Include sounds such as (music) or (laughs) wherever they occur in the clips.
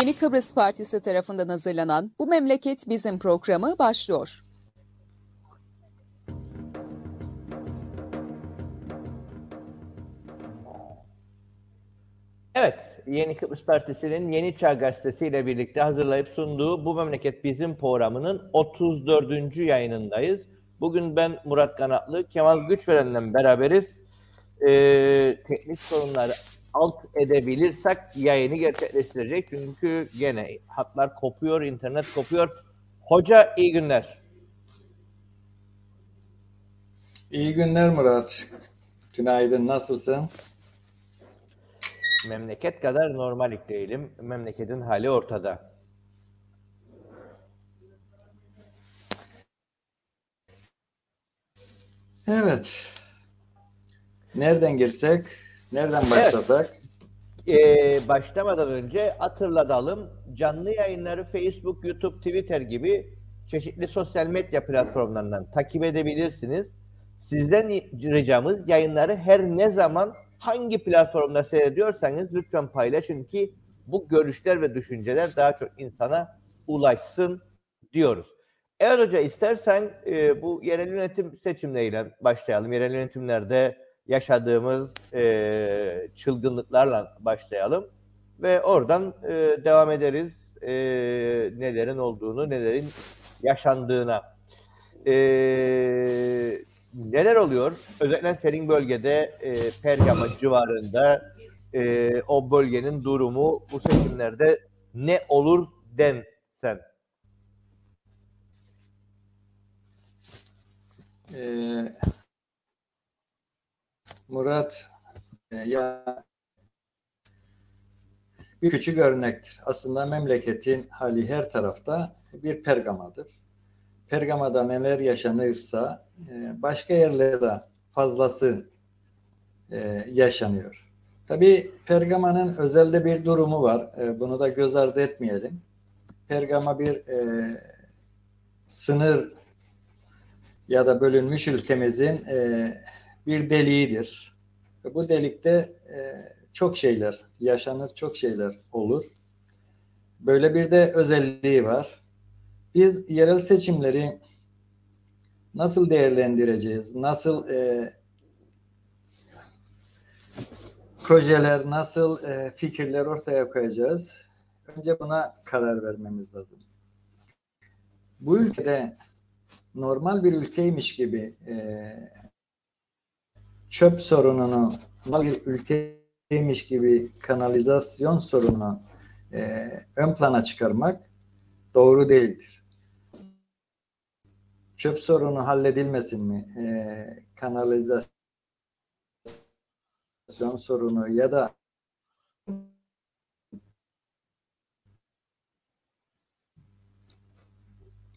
Yeni Kıbrıs Partisi tarafından hazırlanan Bu Memleket Bizim programı başlıyor. Evet, Yeni Kıbrıs Partisi'nin Yeni Çağ Gazetesi ile birlikte hazırlayıp sunduğu Bu Memleket Bizim programının 34. yayınındayız. Bugün ben Murat Kanatlı, Kemal Güçveren'le beraberiz. Ee, teknik sorunları alt edebilirsek yayını gerçekleştirecek. Çünkü gene hatlar kopuyor, internet kopuyor. Hoca iyi günler. İyi günler Murat. Günaydın, nasılsın? Memleket kadar normallik değilim. Memleketin hali ortada. Evet. Nereden girsek, nereden başlasak? Ee, başlamadan önce hatırlatalım. Canlı yayınları Facebook, YouTube, Twitter gibi çeşitli sosyal medya platformlarından takip edebilirsiniz. Sizden ricamız yayınları her ne zaman hangi platformda seyrediyorsanız lütfen paylaşın ki bu görüşler ve düşünceler daha çok insana ulaşsın diyoruz. Evet hoca istersen e, bu yerel yönetim seçimleriyle başlayalım. Yerel yönetimlerde yaşadığımız e, çılgınlıklarla başlayalım ve oradan e, devam ederiz e, nelerin olduğunu, nelerin yaşandığına. E, neler oluyor? Özellikle senin bölgede e, Pergama civarında e, o bölgenin durumu bu seçimlerde ne olur den sen? Ee, Murat, e, ya bir küçük örnektir. Aslında memleketin hali her tarafta bir Pergama'dır. Pergama'da neler yaşanırsa e, başka yerlerde fazlası e, yaşanıyor. Tabii Pergama'nın özelde bir durumu var. E, bunu da göz ardı etmeyelim. Pergama bir sınır ya da bölünmüş ülkemizin bir deliğidir. Bu delikte çok şeyler yaşanır, çok şeyler olur. Böyle bir de özelliği var. Biz yerel seçimleri nasıl değerlendireceğiz? Nasıl e, projeler, nasıl e, fikirler ortaya koyacağız? Önce buna karar vermemiz lazım. Bu ülkede normal bir ülkeymiş gibi e, çöp sorununu bir ülkeymiş gibi kanalizasyon sorununu e, ön plana çıkarmak doğru değildir çöp sorunu halledilmesin mi? E, kanalizasyon sorunu ya da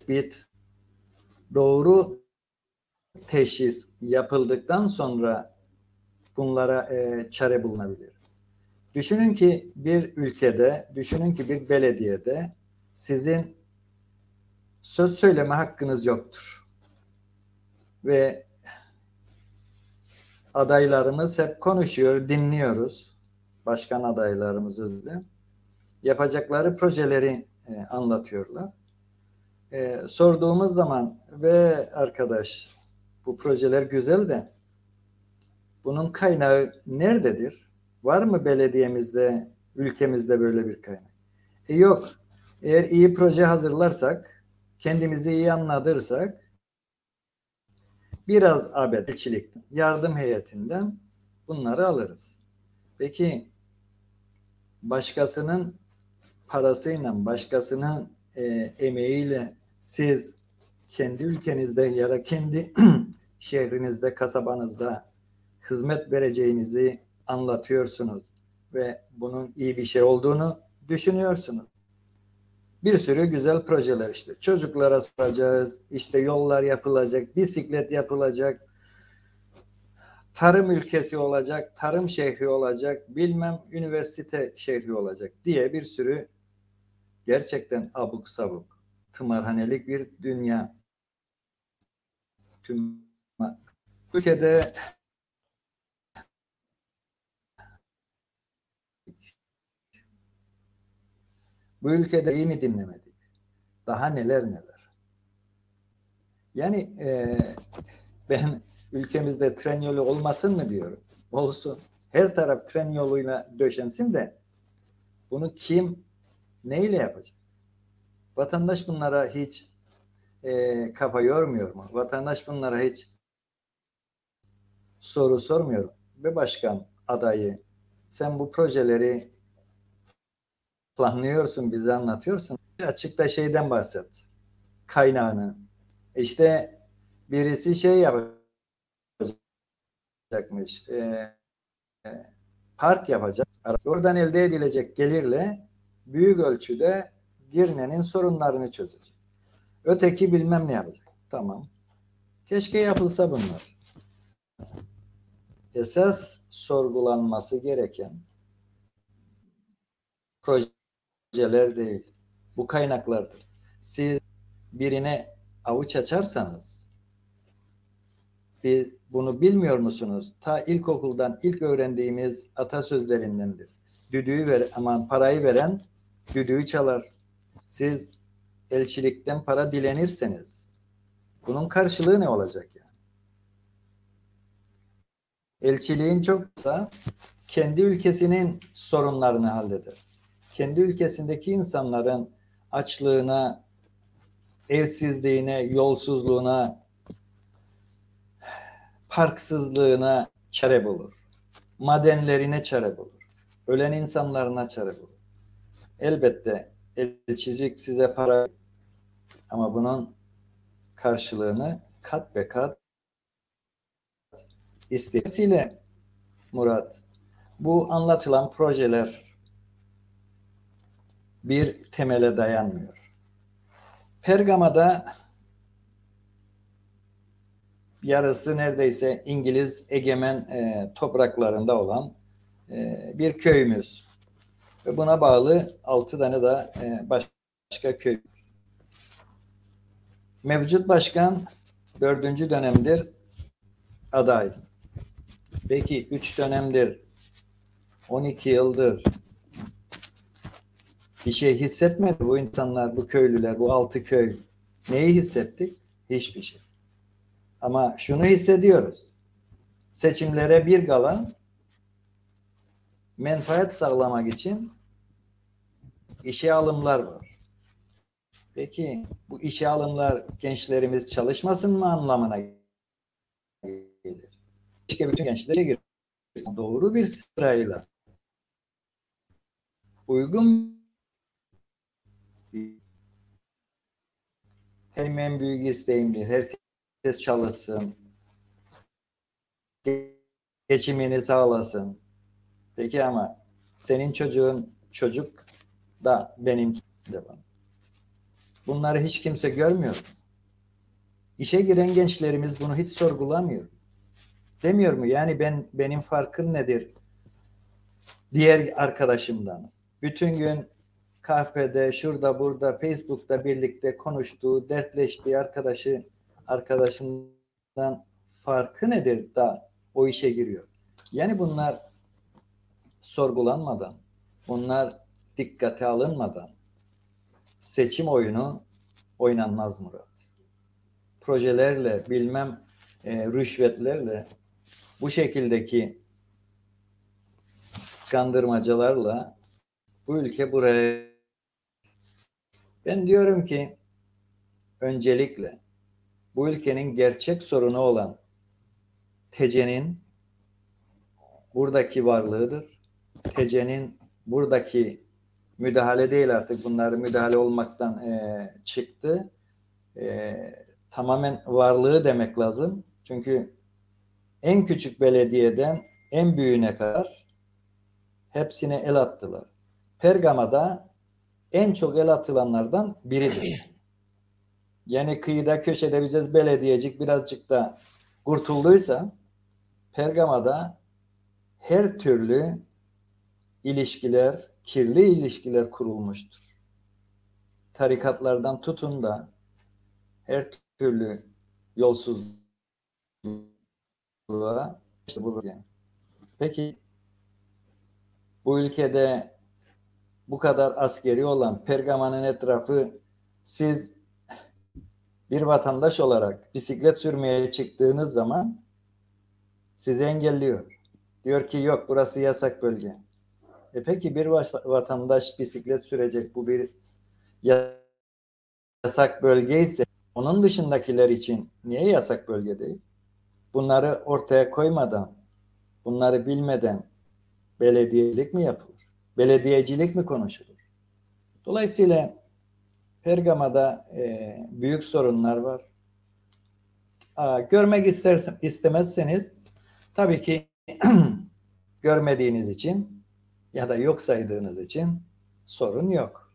bit doğru teşhis yapıldıktan sonra bunlara e, çare bulunabilir. Düşünün ki bir ülkede, düşünün ki bir belediyede sizin söz söyleme hakkınız yoktur. Ve adaylarımız hep konuşuyor, dinliyoruz. Başkan adaylarımız özle. Yapacakları projeleri e, anlatıyorlar. E, sorduğumuz zaman ve arkadaş bu projeler güzel de bunun kaynağı nerededir? Var mı belediyemizde, ülkemizde böyle bir kaynak? E yok. Eğer iyi proje hazırlarsak kendimizi iyi anladırsak biraz abedçilik yardım heyetinden bunları alırız. Peki başkasının parasıyla, başkasının e, emeğiyle siz kendi ülkenizde ya da kendi (clears throat) şehrinizde, kasabanızda hizmet vereceğinizi anlatıyorsunuz ve bunun iyi bir şey olduğunu düşünüyorsunuz bir sürü güzel projeler işte. Çocuklara soracağız, işte yollar yapılacak, bisiklet yapılacak, tarım ülkesi olacak, tarım şehri olacak, bilmem üniversite şehri olacak diye bir sürü gerçekten abuk sabuk, tımarhanelik bir dünya. Tüm ülkede Bu ülkede iyi mi dinlemedik? Daha neler neler. Yani e, ben ülkemizde tren yolu olmasın mı diyorum. Olsun. Her taraf tren yoluyla döşensin de bunu kim neyle yapacak? Vatandaş bunlara hiç e, kafa yormuyor mu? Vatandaş bunlara hiç soru sormuyor mu? Ve başkan adayı sen bu projeleri planlıyorsun, bize anlatıyorsun. Açıkta şeyden bahset. Kaynağını. İşte birisi şey yapacakmış. E, e, park yapacak. Oradan elde edilecek gelirle büyük ölçüde Girne'nin sorunlarını çözecek. Öteki bilmem ne yapacak. Tamam. Keşke yapılsa bunlar. Esas sorgulanması gereken projeler değil. Bu kaynaklardır. Siz birine avuç açarsanız bir, bunu bilmiyor musunuz? Ta ilkokuldan ilk öğrendiğimiz atasözlerindendir. Düdüğü ver, aman parayı veren düdüğü çalar. Siz elçilikten para dilenirseniz bunun karşılığı ne olacak yani? Elçiliğin çoksa kendi ülkesinin sorunlarını halleder. Kendi ülkesindeki insanların açlığına, evsizliğine, yolsuzluğuna, parksızlığına çare bulur. Madenlerine çare bulur. Ölen insanlarına çare bulur. Elbette elçilik size para ama bunun karşılığını kat be kat istesiyle Murat bu anlatılan projeler bir temele dayanmıyor. Pergama'da yarısı neredeyse İngiliz egemen e, topraklarında olan e, bir köyümüz. Ve buna bağlı altı tane de e, başka köy. Mevcut başkan dördüncü dönemdir aday. Peki üç dönemdir 12 yıldır bir şey hissetmedi bu insanlar, bu köylüler, bu altı köy. Neyi hissettik? Hiçbir şey. Ama şunu hissediyoruz. Seçimlere bir gala menfaat sağlamak için işe alımlar var. Peki bu işe alımlar gençlerimiz çalışmasın mı anlamına? Keşke bütün gençlere girsin. Doğru bir sırayla uygun benim en büyük isteğimdir. Herkes çalışsın. Geçimini sağlasın. Peki ama senin çocuğun çocuk da benim de bana. Bunları hiç kimse görmüyor. İşe giren gençlerimiz bunu hiç sorgulamıyor. Demiyor mu? Yani ben benim farkım nedir? Diğer arkadaşımdan. Bütün gün kahvede, şurada, burada, Facebook'ta birlikte konuştuğu, dertleştiği arkadaşı, arkadaşından farkı nedir da o işe giriyor? Yani bunlar sorgulanmadan, bunlar dikkate alınmadan seçim oyunu oynanmaz Murat. Projelerle, bilmem e, rüşvetlerle bu şekildeki kandırmacalarla bu ülke buraya ben diyorum ki öncelikle bu ülkenin gerçek sorunu olan TC'nin buradaki varlığıdır. TC'nin buradaki müdahale değil artık bunlar müdahale olmaktan e, çıktı. E, tamamen varlığı demek lazım. Çünkü en küçük belediyeden en büyüğüne kadar hepsine el attılar. Pergama'da en çok el atılanlardan biridir. (clears throat) Yani kıyıda köşede bize belediyecik birazcık da kurtulduysa Pergama'da her türlü ilişkiler, kirli ilişkiler kurulmuştur. Tarikatlardan tutun da her türlü yolsuzluğa işte bu yani. Peki bu ülkede bu kadar askeri olan Pergama'nın etrafı siz bir vatandaş olarak bisiklet sürmeye çıktığınız zaman sizi engelliyor. Diyor ki yok burası yasak bölge. E peki bir vatandaş bisiklet sürecek bu bir yasak bölge ise onun dışındakiler için niye yasak bölge değil? Bunları ortaya koymadan, bunları bilmeden belediyelik mi yapılır? Belediyecilik mi konuşulur? Dolayısıyla Pergama'da e, büyük sorunlar var. Aa, görmek istersen, istemezseniz tabii ki (clears throat) görmediğiniz için ya da yok saydığınız için sorun yok.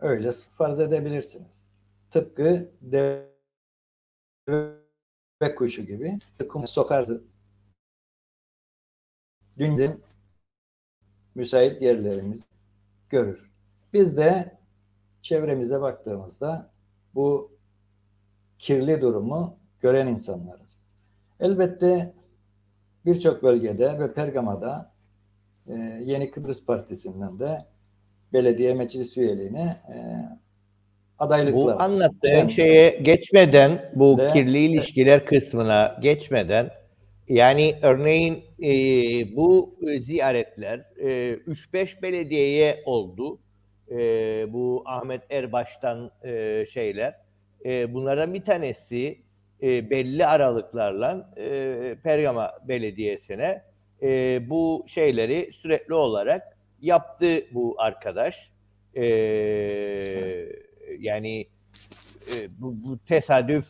Öyle farz edebilirsiniz. Tıpkı deve kuşu gibi kum sokarsınız. Dünyanın müsait yerlerimiz görür. Biz de çevremize baktığımızda bu kirli durumu gören insanlarız. Elbette birçok bölgede ve Pergama'da e, Yeni Kıbrıs Partisi'nden de belediye meclis üyeliğine e, adaylıklar. Bu anlattığın ben, şeye geçmeden, bu de, kirli ilişkiler kısmına geçmeden yani örneğin e, bu ziyaretler e, 3-5 belediyeye oldu. E, bu Ahmet Erbaş'tan e, şeyler. E, bunlardan bir tanesi e, belli aralıklarla e, Pergama Belediyesi'ne e, bu şeyleri sürekli olarak yaptı bu arkadaş. E, yani e, bu, bu tesadüf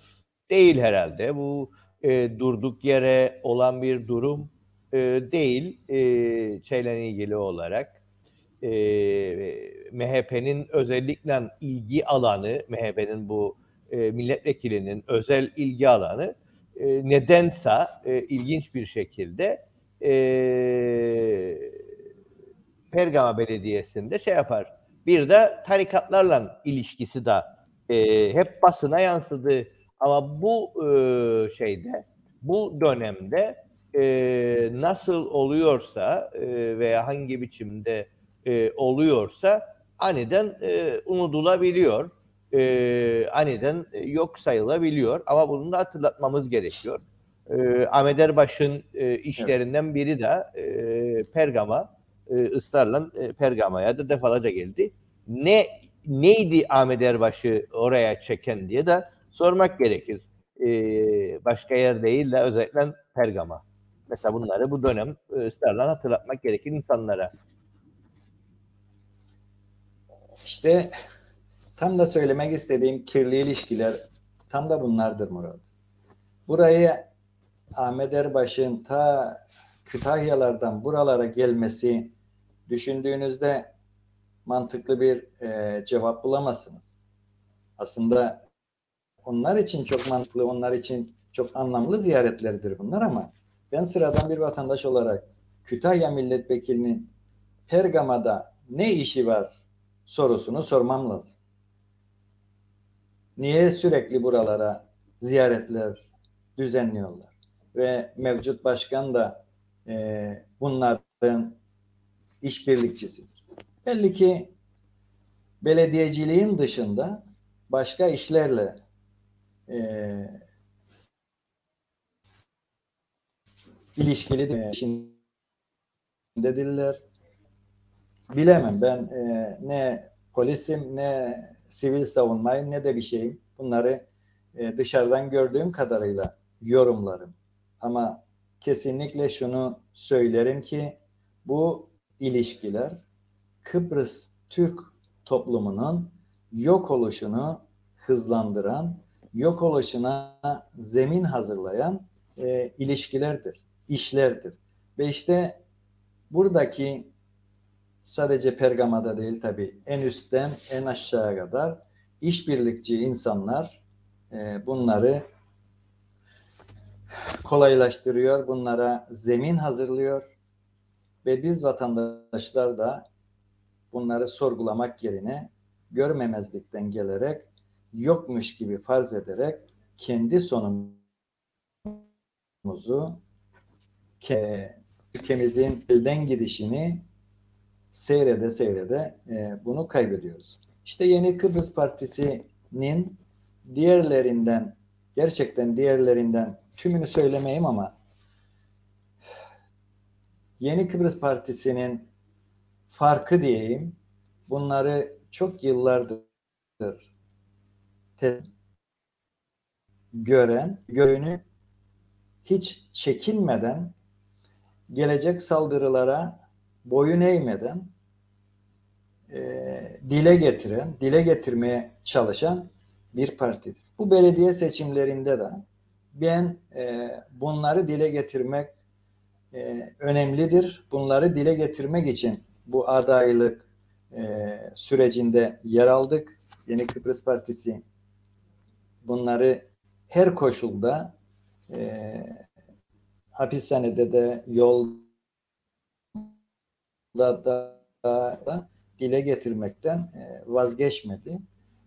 değil herhalde. Bu e, durduk yere olan bir durum e, değil e, şeyle ilgili olarak. E, MHP'nin özellikle ilgi alanı, MHP'nin bu e, milletvekilinin özel ilgi alanı e, nedense e, ilginç bir şekilde e, Pergama Belediyesi'nde şey yapar. Bir de tarikatlarla ilişkisi de e, hep basına yansıdı. Ama bu e, şeyde, bu dönemde e, nasıl oluyorsa e, veya hangi biçimde e, oluyorsa aniden e, unutulabiliyor e, aniden yok sayılabiliyor. Ama bunu da hatırlatmamız gerekiyor. E, Ahmet Erbaş'ın e, işlerinden biri de e, Pergama, e, ısrarla e, Pergama'ya da defalarca geldi. Ne neydi Ahmet Erbaş'ı oraya çeken diye de sormak gerekir. E, başka yer değil de özellikle Pergama. Mesela bunları bu dönem e, ısrarla hatırlatmak gerekir insanlara. İşte Tam da söylemek istediğim kirli ilişkiler tam da bunlardır Murat. Burayı Ahmet Erbaş'ın ta Kütahyalardan buralara gelmesi düşündüğünüzde mantıklı bir e, cevap bulamazsınız. Aslında onlar için çok mantıklı, onlar için çok anlamlı ziyaretlerdir bunlar ama ben sıradan bir vatandaş olarak Kütahya milletvekilinin Pergama'da ne işi var sorusunu sormam lazım. Niye sürekli buralara ziyaretler düzenliyorlar? Ve mevcut başkan da e, bunların işbirlikçisidir. Belli ki belediyeciliğin dışında başka işlerle e, ilişkili de dediler. Bilemem ben e, ne polisim ne sivil savunmayım ne de bir şeyim. Bunları e, dışarıdan gördüğüm kadarıyla yorumlarım. Ama kesinlikle şunu söylerim ki bu ilişkiler Kıbrıs Türk toplumunun yok oluşunu hızlandıran, yok oluşuna zemin hazırlayan e, ilişkilerdir, işlerdir. Ve işte buradaki sadece Pergama'da değil tabi en üstten en aşağıya kadar işbirlikçi insanlar e, bunları kolaylaştırıyor, bunlara zemin hazırlıyor ve biz vatandaşlar da bunları sorgulamak yerine görmemezlikten gelerek yokmuş gibi farz ederek kendi sonumuzu ülkemizin elden gidişini seyrede seyrede e, bunu kaybediyoruz. İşte Yeni Kıbrıs Partisi'nin diğerlerinden gerçekten diğerlerinden tümünü söylemeyeyim ama Yeni Kıbrıs Partisi'nin farkı diyeyim bunları çok yıllardır gören, görünü hiç çekinmeden gelecek saldırılara boyun eğmeden e, dile getiren, dile getirmeye çalışan bir partidir. Bu belediye seçimlerinde de ben e, bunları dile getirmek e, önemlidir. Bunları dile getirmek için bu adaylık e, sürecinde yer aldık. Yeni Kıbrıs Partisi bunları her koşulda e, hapishanede de yolda da, da dile getirmekten e, vazgeçmedi.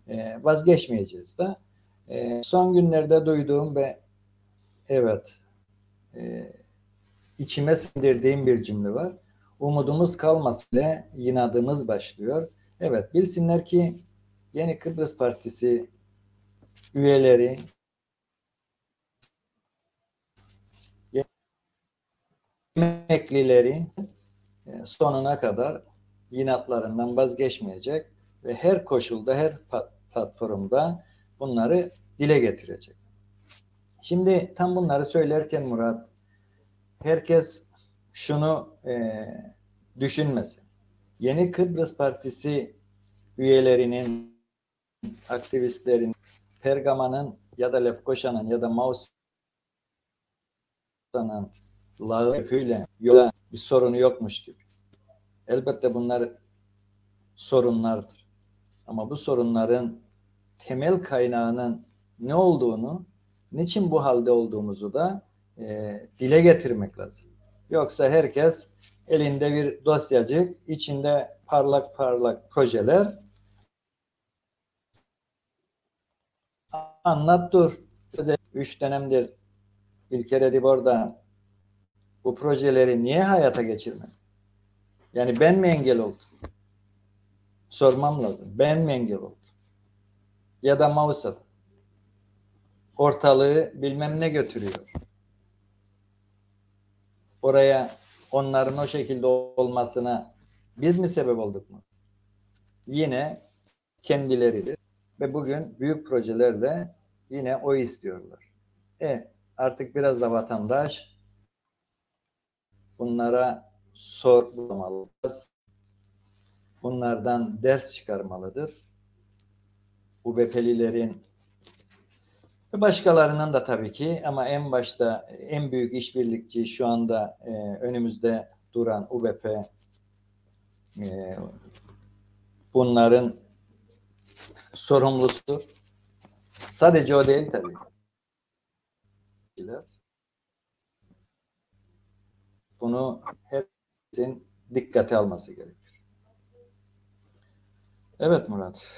E, vazgeçmeyeceğiz de. E, son günlerde duyduğum ve evet e, içime sindirdiğim bir cümle var. Umudumuz kalmasıyla inadımız başlıyor. Evet bilsinler ki Yeni Kıbrıs Partisi üyeleri emeklileri e, sonuna kadar inatlarından vazgeçmeyecek ve her koşulda, her platformda bunları dile getirecek. Şimdi tam bunları söylerken Murat, herkes şunu e, düşünmesin. Yeni Kıbrıs Partisi üyelerinin, aktivistlerin, Pergama'nın ya da Lefkoşa'nın ya da Mausa'nın lağıyla yola bir sorunu yokmuş gibi. Elbette bunlar sorunlardır. Ama bu sorunların temel kaynağının ne olduğunu, niçin bu halde olduğumuzu da e, dile getirmek lazım. Yoksa herkes elinde bir dosyacık, içinde parlak parlak projeler anlat dur. Üç dönemdir İlker Edip orada bu projeleri niye hayata geçirmedi? Yani ben mi engel oldum? Sormam lazım. Ben mi engel oldum? Ya da Mausa ortalığı bilmem ne götürüyor. Oraya onların o şekilde olmasına biz mi sebep olduk mu? Yine kendileridir. Ve bugün büyük projelerle yine o istiyorlar. E artık biraz da vatandaş bunlara sormalıyız. Bunlardan ders çıkarmalıdır. UBP'lilerin ve başkalarının da tabii ki ama en başta en büyük işbirlikçi şu anda e, önümüzde duran UBP e, bunların sorumlusudur. Sadece o değil tabii. Bunu herkesin dikkate alması gerekir. Evet Murat.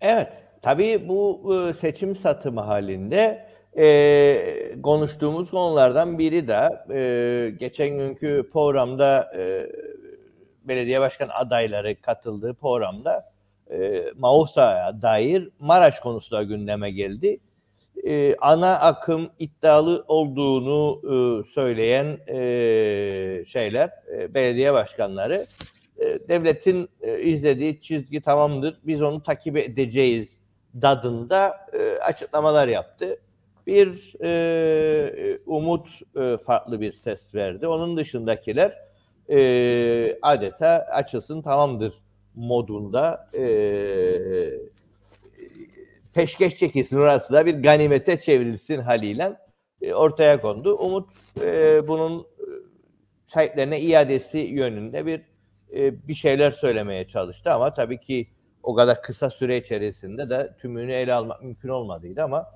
Evet. Tabii bu e, seçim satımı halinde e, konuştuğumuz konulardan biri de e, geçen günkü programda e, belediye başkan adayları katıldığı programda e, Mausa'ya dair Maraş konusu da gündeme geldi. E, ana akım iddialı olduğunu e, söyleyen e, şeyler, e, belediye başkanları devletin e, izlediği çizgi tamamdır, biz onu takip edeceğiz dadında e, açıklamalar yaptı. Bir e, umut e, farklı bir ses verdi. Onun dışındakiler e, adeta açılsın tamamdır modunda e, peşkeş çekilsin orası da bir ganimete çevrilsin haliyle e, ortaya kondu. Umut e, bunun e, sahiplerine iadesi yönünde bir e, bir şeyler söylemeye çalıştı ama tabii ki o kadar kısa süre içerisinde de tümünü ele almak mümkün olmadıydı ama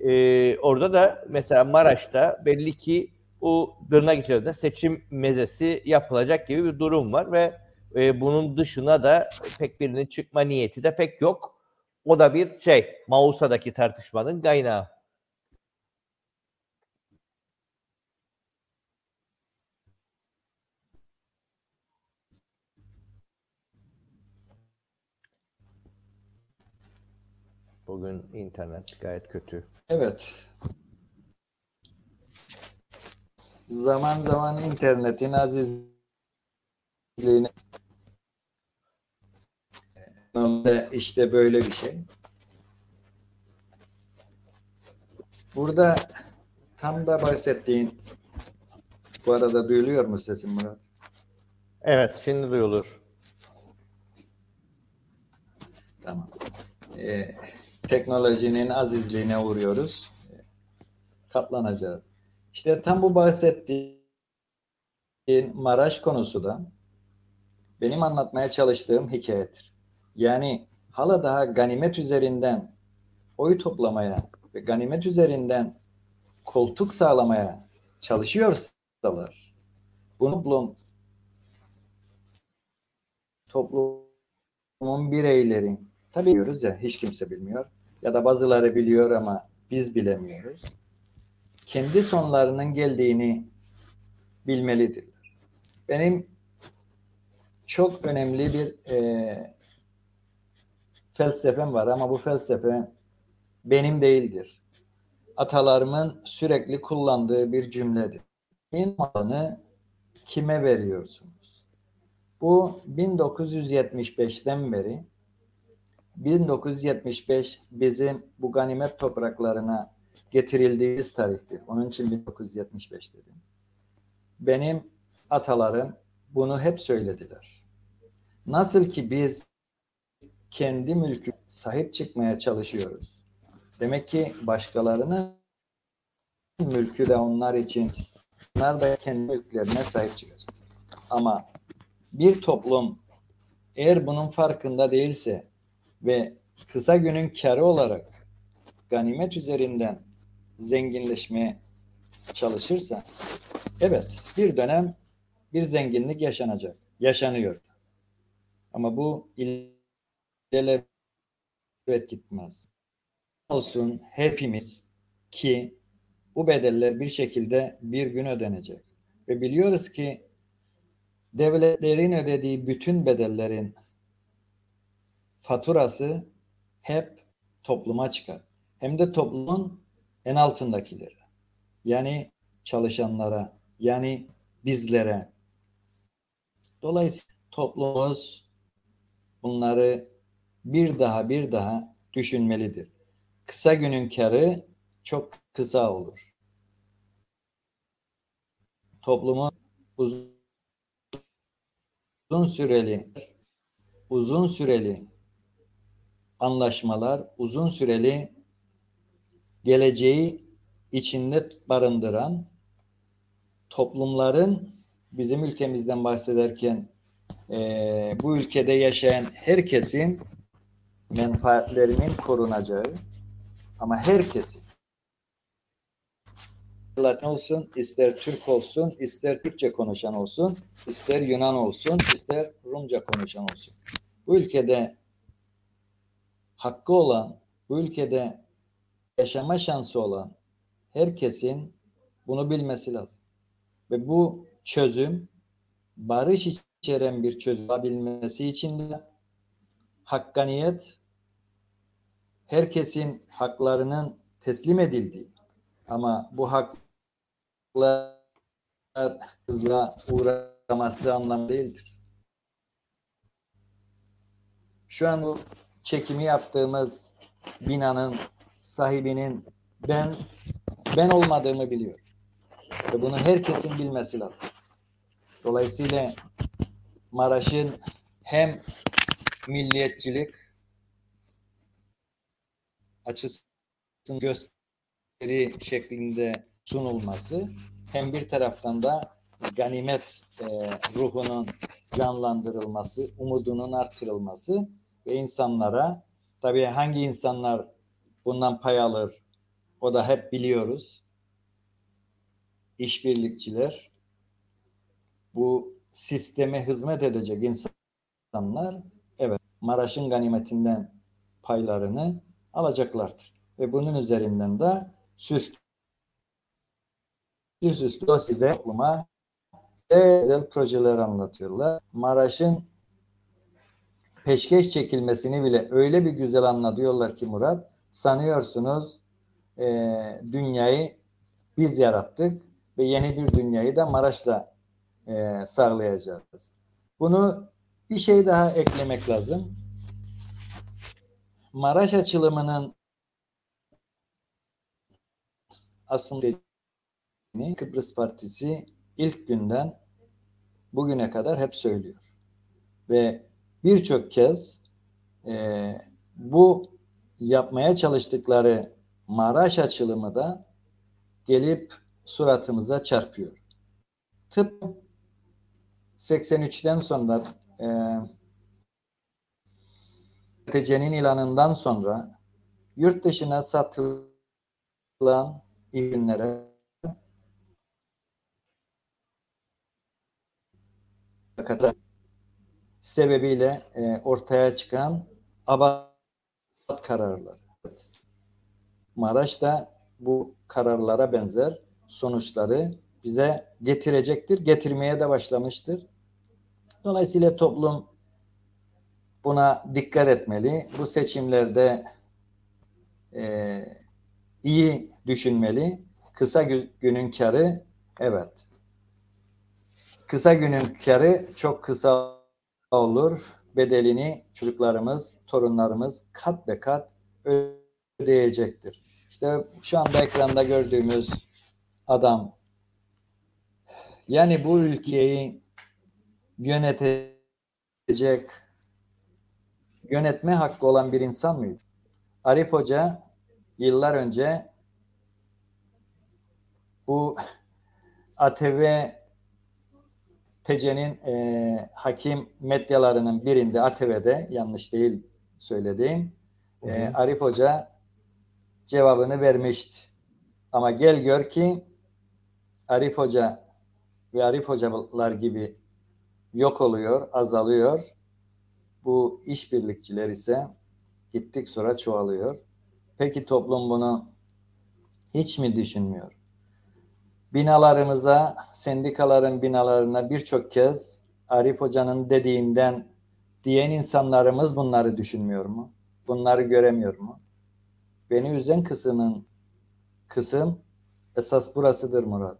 e, orada da mesela Maraş'ta belli ki o tırnak içerisinde seçim mezesi yapılacak gibi bir durum var ve e, bunun dışına da pek birinin çıkma niyeti de pek yok. O da bir şey Mausa'daki tartışmanın kaynağı. Bugün internet gayet kötü. Evet. Zaman zaman internetin azizliğini işte böyle bir şey. Burada tam da bahsettiğin bu arada duyuluyor mu sesim Murat? Evet, şimdi duyulur. Tamam. Ee, teknolojinin azizliğine uğruyoruz. Katlanacağız. İşte tam bu bahsettiğin Maraş konusu da benim anlatmaya çalıştığım hikayedir. Yani hala daha ganimet üzerinden oy toplamaya ve ganimet üzerinden koltuk sağlamaya çalışıyorsalar bu toplum toplumun bireyleri tabii biliyoruz ya hiç kimse bilmiyor ya da bazıları biliyor ama biz bilemiyoruz. Kendi sonlarının geldiğini bilmelidirler. Benim çok önemli bir e, felsefem var ama bu felsefe benim değildir. Atalarımın sürekli kullandığı bir cümledir. Kimin malını kime veriyorsunuz? Bu 1975'ten beri 1975 bizim bu ganimet topraklarına getirildiğimiz tarihtir. Onun için 1975 dedim. Benim atalarım bunu hep söylediler. Nasıl ki biz kendi mülkü sahip çıkmaya çalışıyoruz. Demek ki başkalarının mülkü de onlar için onlar da kendi mülklerine sahip çıkacak. Ama bir toplum eğer bunun farkında değilse ve kısa günün karı olarak ganimet üzerinden zenginleşmeye çalışırsa evet bir dönem bir zenginlik yaşanacak. Yaşanıyor. Ama bu ilelebet gitmez. Olsun hepimiz ki bu bedeller bir şekilde bir gün ödenecek. Ve biliyoruz ki devletlerin ödediği bütün bedellerin faturası hep topluma çıkar. Hem de toplumun en altındakileri. Yani çalışanlara, yani bizlere. Dolayısıyla toplumumuz bunları bir daha bir daha düşünmelidir. Kısa günün karı çok kısa olur. Toplumun uzun süreli uzun süreli anlaşmalar, uzun süreli geleceği içinde barındıran toplumların bizim ülkemizden bahsederken e, bu ülkede yaşayan herkesin menfaatlerinin korunacağı ama herkesin Latin olsun, ister Türk olsun, ister Türkçe konuşan olsun, ister Yunan olsun, ister Rumca konuşan olsun. Bu ülkede hakkı olan, bu ülkede yaşama şansı olan herkesin bunu bilmesi lazım. Ve bu çözüm barış içeren bir çözüm olabilmesi için de hakkaniyet herkesin haklarının teslim edildiği ama bu haklar hızla uğraması anlamı değildir. Şu an bu çekimi yaptığımız binanın sahibinin ben ben olmadığımı biliyor. Ve bunu herkesin bilmesi lazım. Dolayısıyla Maraş'ın hem milliyetçilik açısını gösteri şeklinde sunulması hem bir taraftan da ganimet e, ruhunun canlandırılması, umudunun artırılması ve insanlara tabii hangi insanlar bundan pay alır o da hep biliyoruz. İşbirlikçiler bu sisteme hizmet edecek insanlar evet Maraş'ın ganimetinden paylarını alacaklardır. Ve bunun üzerinden de süslü süslü size topluma özel projeler anlatıyorlar. Maraş'ın peşkeş çekilmesini bile öyle bir güzel anlatıyorlar ki Murat. sanıyorsunuz e, dünyayı biz yarattık ve yeni bir dünyayı da Maraş'la e, sağlayacağız. Bunu bir şey daha eklemek lazım. Maraş açılımının aslında Kıbrıs Partisi ilk günden bugüne kadar hep söylüyor. Ve birçok kez e, bu yapmaya çalıştıkları Maraş açılımı da gelip suratımıza çarpıyor. Tıp 83'ten sonra e, TC'nin ilanından sonra yurt dışına satılan ürünlere kadar sebebiyle e, ortaya çıkan abat kararları. Maraş da bu kararlara benzer sonuçları bize getirecektir. Getirmeye de başlamıştır. Dolayısıyla toplum buna dikkat etmeli. Bu seçimlerde e, iyi düşünmeli. Kısa günün karı evet. Kısa günün karı çok kısa olur. Bedelini çocuklarımız, torunlarımız kat be kat ödeyecektir. İşte şu anda ekranda gördüğümüz adam yani bu ülkeyi yönetecek yönetme hakkı olan bir insan mıydı? Arif Hoca yıllar önce bu ATV TC'nin e, hakim medyalarının birinde ATV'de yanlış değil söylediğim e, Arif Hoca cevabını vermişti. Ama gel gör ki Arif Hoca ve Arif Hocalar gibi yok oluyor, azalıyor. Bu işbirlikçiler ise gittik sonra çoğalıyor. Peki toplum bunu hiç mi düşünmüyor? Binalarımıza, sendikaların binalarına birçok kez Arif Hoca'nın dediğinden diyen insanlarımız bunları düşünmüyor mu? Bunları göremiyor mu? Beni üzen kısmın kısım esas burasıdır Murat.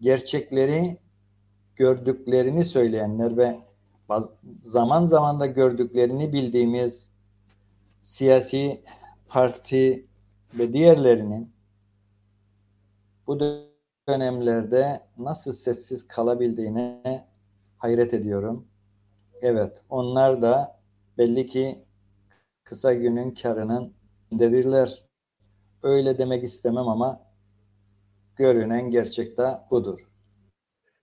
Gerçekleri gördüklerini söyleyenler ve zaman zaman da gördüklerini bildiğimiz siyasi parti ve diğerlerinin bu dönemlerde nasıl sessiz kalabildiğine hayret ediyorum. Evet, onlar da belli ki kısa günün karının dedirler. Öyle demek istemem ama görünen gerçekte budur.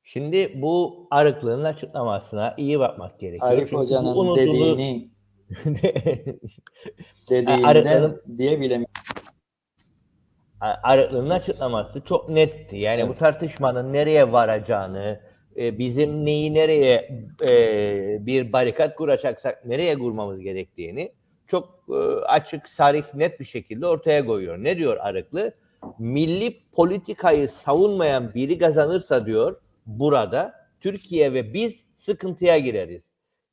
Şimdi bu arıklığın açıklamasına iyi bakmak gerekiyor. Arif Çünkü Hoca'nın unutulu... dediğini (laughs) dediğinden diye bilemiyorum. Arıklığın açıklaması çok netti. Yani evet. bu tartışmanın nereye varacağını, e, bizim neyi nereye e, bir barikat kuracaksak nereye kurmamız gerektiğini çok e, açık, sarih, net bir şekilde ortaya koyuyor. Ne diyor Arıklı? Milli politikayı savunmayan biri kazanırsa diyor burada Türkiye ve biz sıkıntıya gireriz.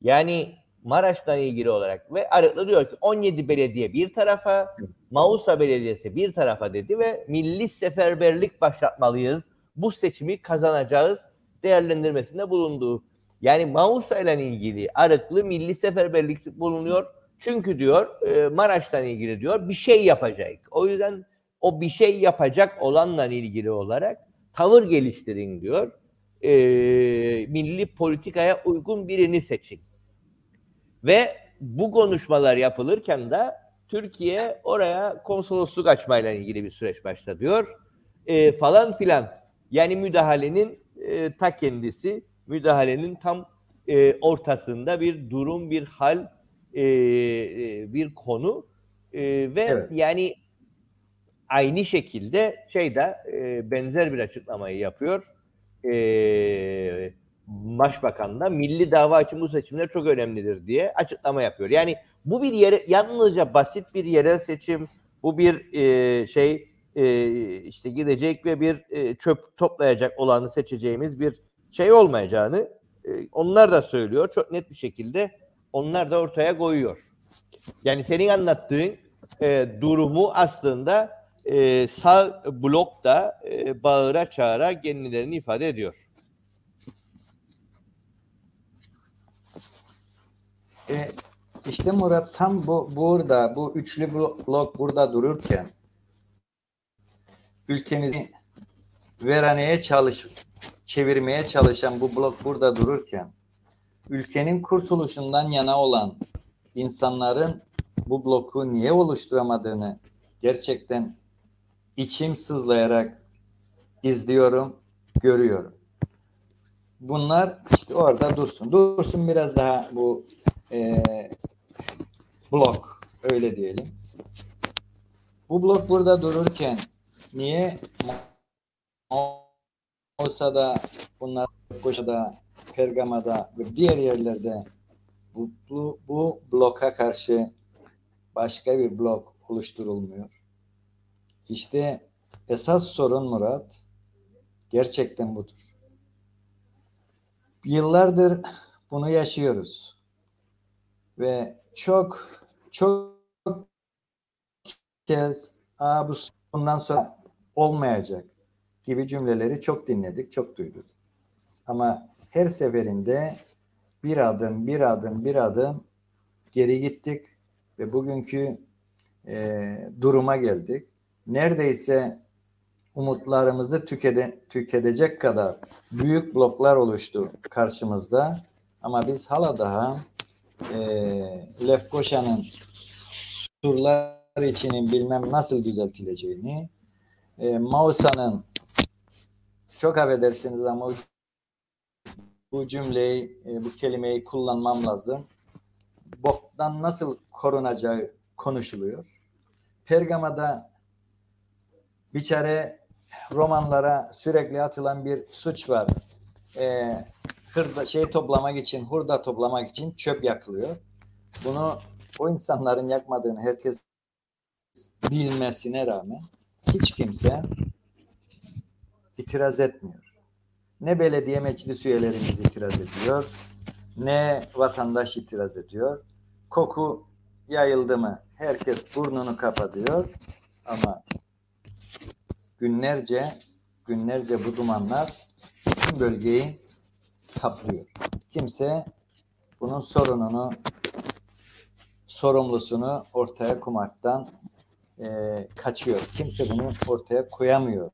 Yani Maraş'tan ilgili olarak ve Arıklı diyor ki 17 belediye bir tarafa, Mausa Belediyesi bir tarafa dedi ve milli seferberlik başlatmalıyız. Bu seçimi kazanacağız değerlendirmesinde bulunduğu. Yani Mausa ile ilgili Arıklı milli seferberlik bulunuyor. Çünkü diyor e, Maraş'tan ilgili diyor bir şey yapacak. O yüzden o bir şey yapacak olanla ilgili olarak tavır geliştirin diyor. E, milli politikaya uygun birini seçin. Ve bu konuşmalar yapılırken de Türkiye oraya konsolosluk açmayla ilgili bir süreç başlatıyor. E, falan filan. Yani müdahalenin e, ta kendisi, müdahalenin tam e, ortasında bir durum, bir hal, e, e, bir konu e, ve evet. yani aynı şekilde şeyde e, benzer bir açıklamayı yapıyor. E, Başbakan da milli dava için bu seçimler çok önemlidir diye açıklama yapıyor. Yani bu bir yere yalnızca basit bir yerel seçim, bu bir e, şey e, işte gidecek ve bir e, çöp toplayacak olanı seçeceğimiz bir şey olmayacağını e, onlar da söylüyor çok net bir şekilde onlar da ortaya koyuyor. Yani senin anlattığın e, durumu aslında e, sağ blokta e, bağıra çağıra kendilerini ifade ediyor. E, işte Murat tam bu burada bu üçlü blok burada dururken ülkemizi veraneye çalış çevirmeye çalışan bu blok burada dururken ülkenin kurtuluşundan yana olan insanların bu bloku niye oluşturamadığını gerçekten içim sızlayarak izliyorum, görüyorum. Bunlar işte orada dursun. Dursun biraz daha bu e, blok öyle diyelim. Bu blok burada dururken niye Mosa'da bunlar Koşa'da Pergama'da ve diğer yerlerde bu, bu, bu bloka karşı başka bir blok oluşturulmuyor. İşte esas sorun Murat gerçekten budur. Yıllardır bunu yaşıyoruz. Ve çok çok kez Aa, bu bundan sonra olmayacak gibi cümleleri çok dinledik, çok duyduk. Ama her seferinde bir adım, bir adım, bir adım geri gittik ve bugünkü e, duruma geldik. Neredeyse umutlarımızı tükede, tüketecek kadar büyük bloklar oluştu karşımızda. Ama biz hala daha e, Lefkoşa'nın surlar içinin bilmem nasıl düzeltileceğini, e, Mausa'nın çok affedersiniz ama bu cümleyi, e, bu kelimeyi kullanmam lazım. Boktan nasıl korunacağı konuşuluyor. Pergama'da biçare romanlara sürekli atılan bir suç var. E, hırda, şey toplamak için, hurda toplamak için çöp yakılıyor. Bunu o insanların yakmadığını herkes bilmesine rağmen hiç kimse itiraz etmiyor. Ne belediye meclis üyelerimiz itiraz ediyor, ne vatandaş itiraz ediyor. Koku yayıldı mı herkes burnunu kapatıyor ama günlerce günlerce bu dumanlar bütün bölgeyi kaplıyor. Kimse bunun sorununu sorumlusunu ortaya koymaktan e, kaçıyor. Kimse bunu ortaya koyamıyor.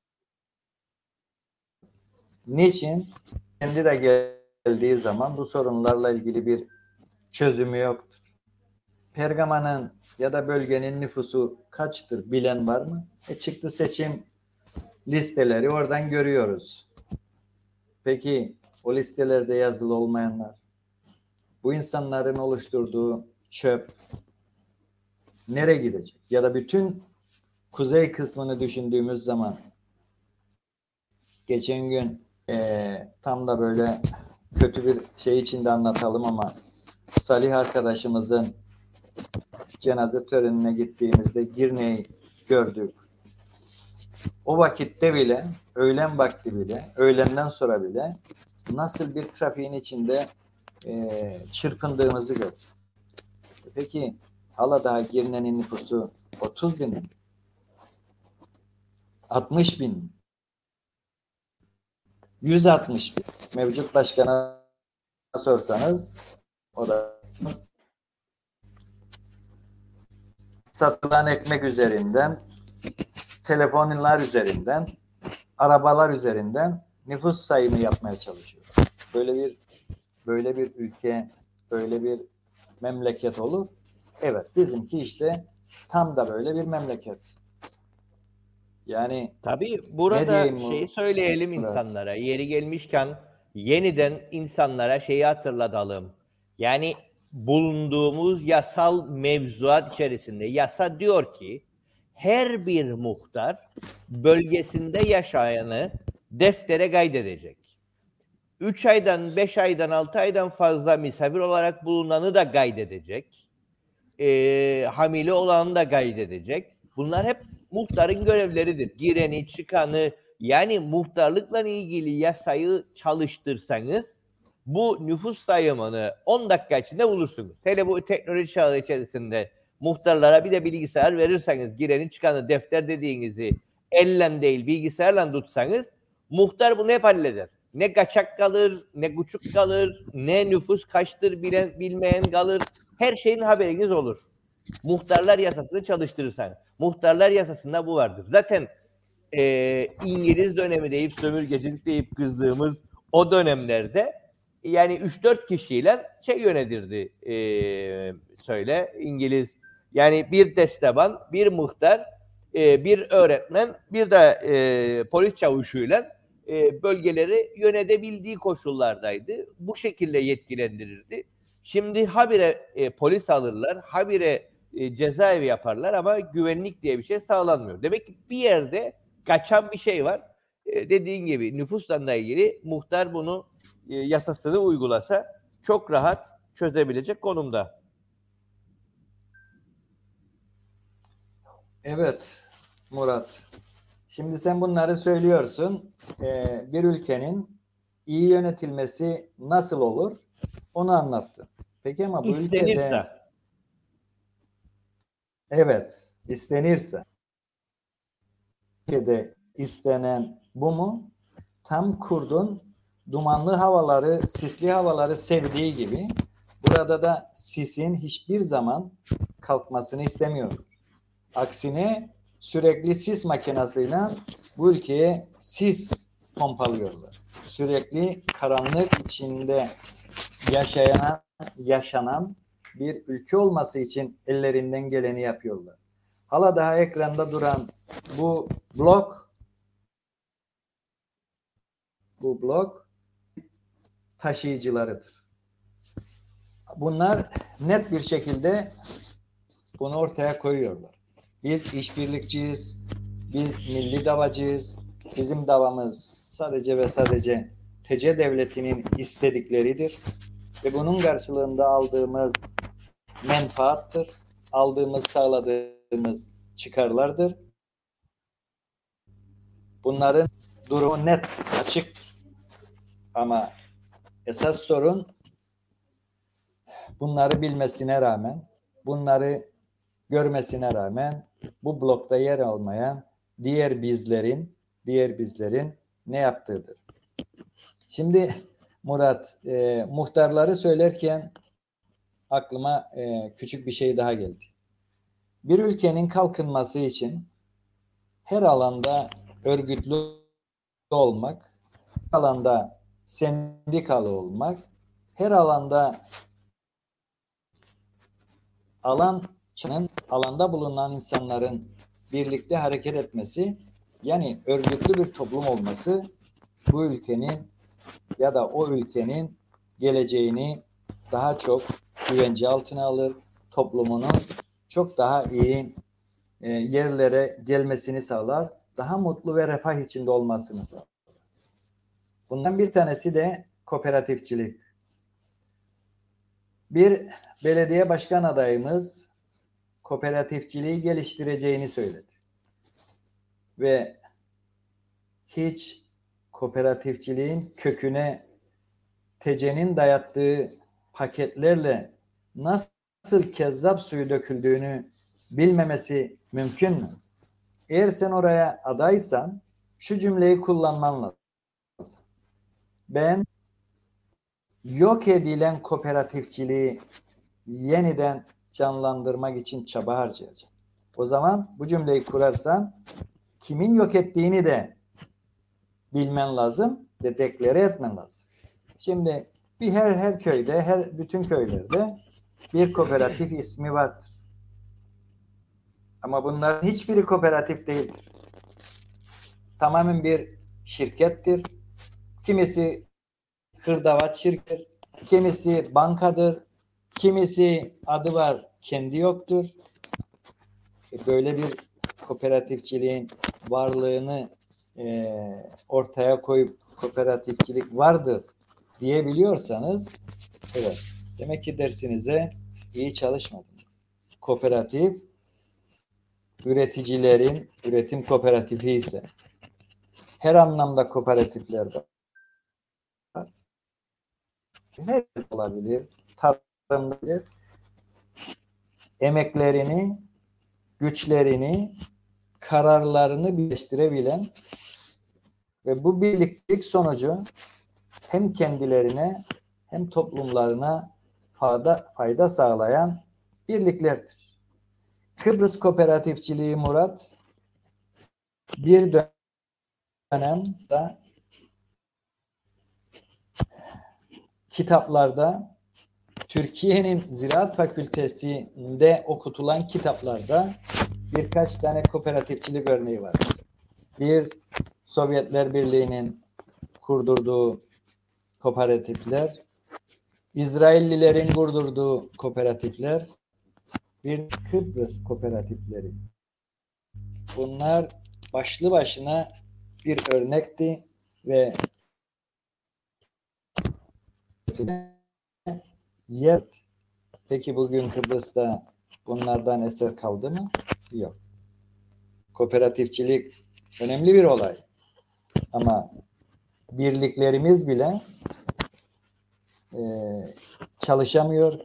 Niçin? Kendi de geldiği zaman bu sorunlarla ilgili bir çözümü yoktur. Pergama'nın ya da bölgenin nüfusu kaçtır bilen var mı? E çıktı seçim listeleri oradan görüyoruz. Peki o listelerde yazılı olmayanlar, bu insanların oluşturduğu çöp nereye gidecek? Ya da bütün kuzey kısmını düşündüğümüz zaman geçen gün e, tam da böyle kötü bir şey içinde anlatalım ama Salih arkadaşımızın cenaze törenine gittiğimizde Girne'yi gördük. O vakitte bile, öğlen vakti bile, öğlenden sonra bile nasıl bir trafiğin içinde e, çırpındığımızı gördük. Peki Aladağ Girne'nin nüfusu 30 bin mi? 60 bin mi? 160 bin. Mevcut başkana sorsanız o da satılan ekmek üzerinden, telefonlar üzerinden, arabalar üzerinden nüfus sayımı yapmaya çalışıyor. Böyle bir böyle bir ülke, böyle bir memleket olur. Evet, bizimki işte tam da böyle bir memleket. Yani tabii burada şey söyleyelim evet. insanlara. Yeri gelmişken yeniden insanlara şeyi hatırlatalım. Yani bulunduğumuz yasal mevzuat içerisinde yasa diyor ki her bir muhtar bölgesinde yaşayanı deftere kaydedecek. 3 aydan, 5 aydan, 6 aydan fazla misafir olarak bulunanı da kaydedecek. E, hamile olanı da kaydedecek. Bunlar hep muhtarın görevleridir. Gireni, çıkanı yani muhtarlıkla ilgili yasayı çalıştırsanız bu nüfus sayımını 10 dakika içinde bulursunuz. Hele bu teknoloji çağı içerisinde Muhtarlara bir de bilgisayar verirseniz girenin çıkanı defter dediğinizi ellen değil bilgisayarla tutsanız muhtar bunu hep halleder. Ne kaçak kalır, ne küçük kalır, ne nüfus kaçtır bilen, bilmeyen kalır. Her şeyin haberiniz olur. Muhtarlar yasasını çalıştırırsan. Muhtarlar yasasında bu vardır. Zaten e, İngiliz dönemi deyip sömürgecilik deyip kızdığımız o dönemlerde yani 3-4 kişiyle şey yönetirdi e, söyle İngiliz yani bir desteban, bir muhtar, e, bir öğretmen, bir de e, polis çavuşuyla e, bölgeleri yönetebildiği koşullardaydı. Bu şekilde yetkilendirirdi. Şimdi habire e, polis alırlar, habire e, cezaevi yaparlar ama güvenlik diye bir şey sağlanmıyor. Demek ki bir yerde kaçan bir şey var. E, dediğin gibi nüfusla da ilgili muhtar bunu e, yasasını uygulasa çok rahat çözebilecek konumda. Evet Murat. Şimdi sen bunları söylüyorsun. Ee, bir ülkenin iyi yönetilmesi nasıl olur? Onu anlattın. Peki ama bu ülkede İstenirse. evet istenirse ülkede istenen bu mu? Tam kurdun dumanlı havaları, sisli havaları sevdiği gibi burada da sisin hiçbir zaman kalkmasını istemiyor. Aksine sürekli sis makinesiyle bu ülkeye sis pompalıyorlar. Sürekli karanlık içinde yaşayan, yaşanan bir ülke olması için ellerinden geleni yapıyorlar. Hala daha ekranda duran bu blok bu blok taşıyıcılarıdır. Bunlar net bir şekilde bunu ortaya koyuyorlar. Biz işbirlikçiyiz, biz milli davacıyız, bizim davamız sadece ve sadece TC devletinin istedikleridir ve bunun karşılığında aldığımız menfaattır, aldığımız sağladığımız çıkarlardır. Bunların durumu net, açıktır. Ama esas sorun bunları bilmesine rağmen, bunları görmesine rağmen bu blokta yer almayan diğer bizlerin, diğer bizlerin ne yaptığıdır. Şimdi Murat, e, muhtarları söylerken aklıma e, küçük bir şey daha geldi. Bir ülkenin kalkınması için her alanda örgütlü olmak, her alanda sendikalı olmak, her alanda alan alanda bulunan insanların birlikte hareket etmesi yani örgütlü bir toplum olması bu ülkenin ya da o ülkenin geleceğini daha çok güvence altına alır, toplumunun çok daha iyi e, yerlere gelmesini sağlar, daha mutlu ve refah içinde olmasını sağlar. Bundan bir tanesi de kooperatifçilik. Bir belediye başkan adayımız kooperatifçiliği geliştireceğini söyledi. Ve hiç kooperatifçiliğin köküne TC'nin dayattığı paketlerle nasıl kezzap suyu döküldüğünü bilmemesi mümkün mü? Eğer sen oraya adaysan şu cümleyi kullanman lazım. Ben yok edilen kooperatifçiliği yeniden canlandırmak için çaba harcayacağım. O zaman bu cümleyi kurarsan kimin yok ettiğini de bilmen lazım ve deklare etmen lazım. Şimdi bir her her köyde, her bütün köylerde bir kooperatif ismi vardır. Ama bunların hiçbiri kooperatif değildir. Tamamen bir şirkettir. Kimisi hırdavat şirkettir, kimisi bankadır, kimisi adı var kendi yoktur. E, böyle bir kooperatifçiliğin varlığını e, ortaya koyup kooperatifçilik vardır diyebiliyorsanız evet demek ki dersinize iyi çalışmadınız. Kooperatif üreticilerin üretim kooperatifi ise her anlamda kooperatifler var. Her olabilir, tarımda olabilir. emeklerini, güçlerini, kararlarını birleştirebilen ve bu birliktelik sonucu hem kendilerine hem toplumlarına fayda, fayda sağlayan birliklerdir. Kıbrıs Kooperatifçiliği Murat bir dönemde kitaplarda Türkiye'nin Ziraat Fakültesi'nde okutulan kitaplarda birkaç tane kooperatifçilik örneği var. Bir Sovyetler Birliği'nin kurdurduğu kooperatifler, İsraillilerin kurdurduğu kooperatifler, bir Kıbrıs kooperatifleri. Bunlar başlı başına bir örnekti ve yer. Peki bugün Kıbrıs'ta bunlardan eser kaldı mı? Yok. Kooperatifçilik önemli bir olay. Ama birliklerimiz bile e, çalışamıyor.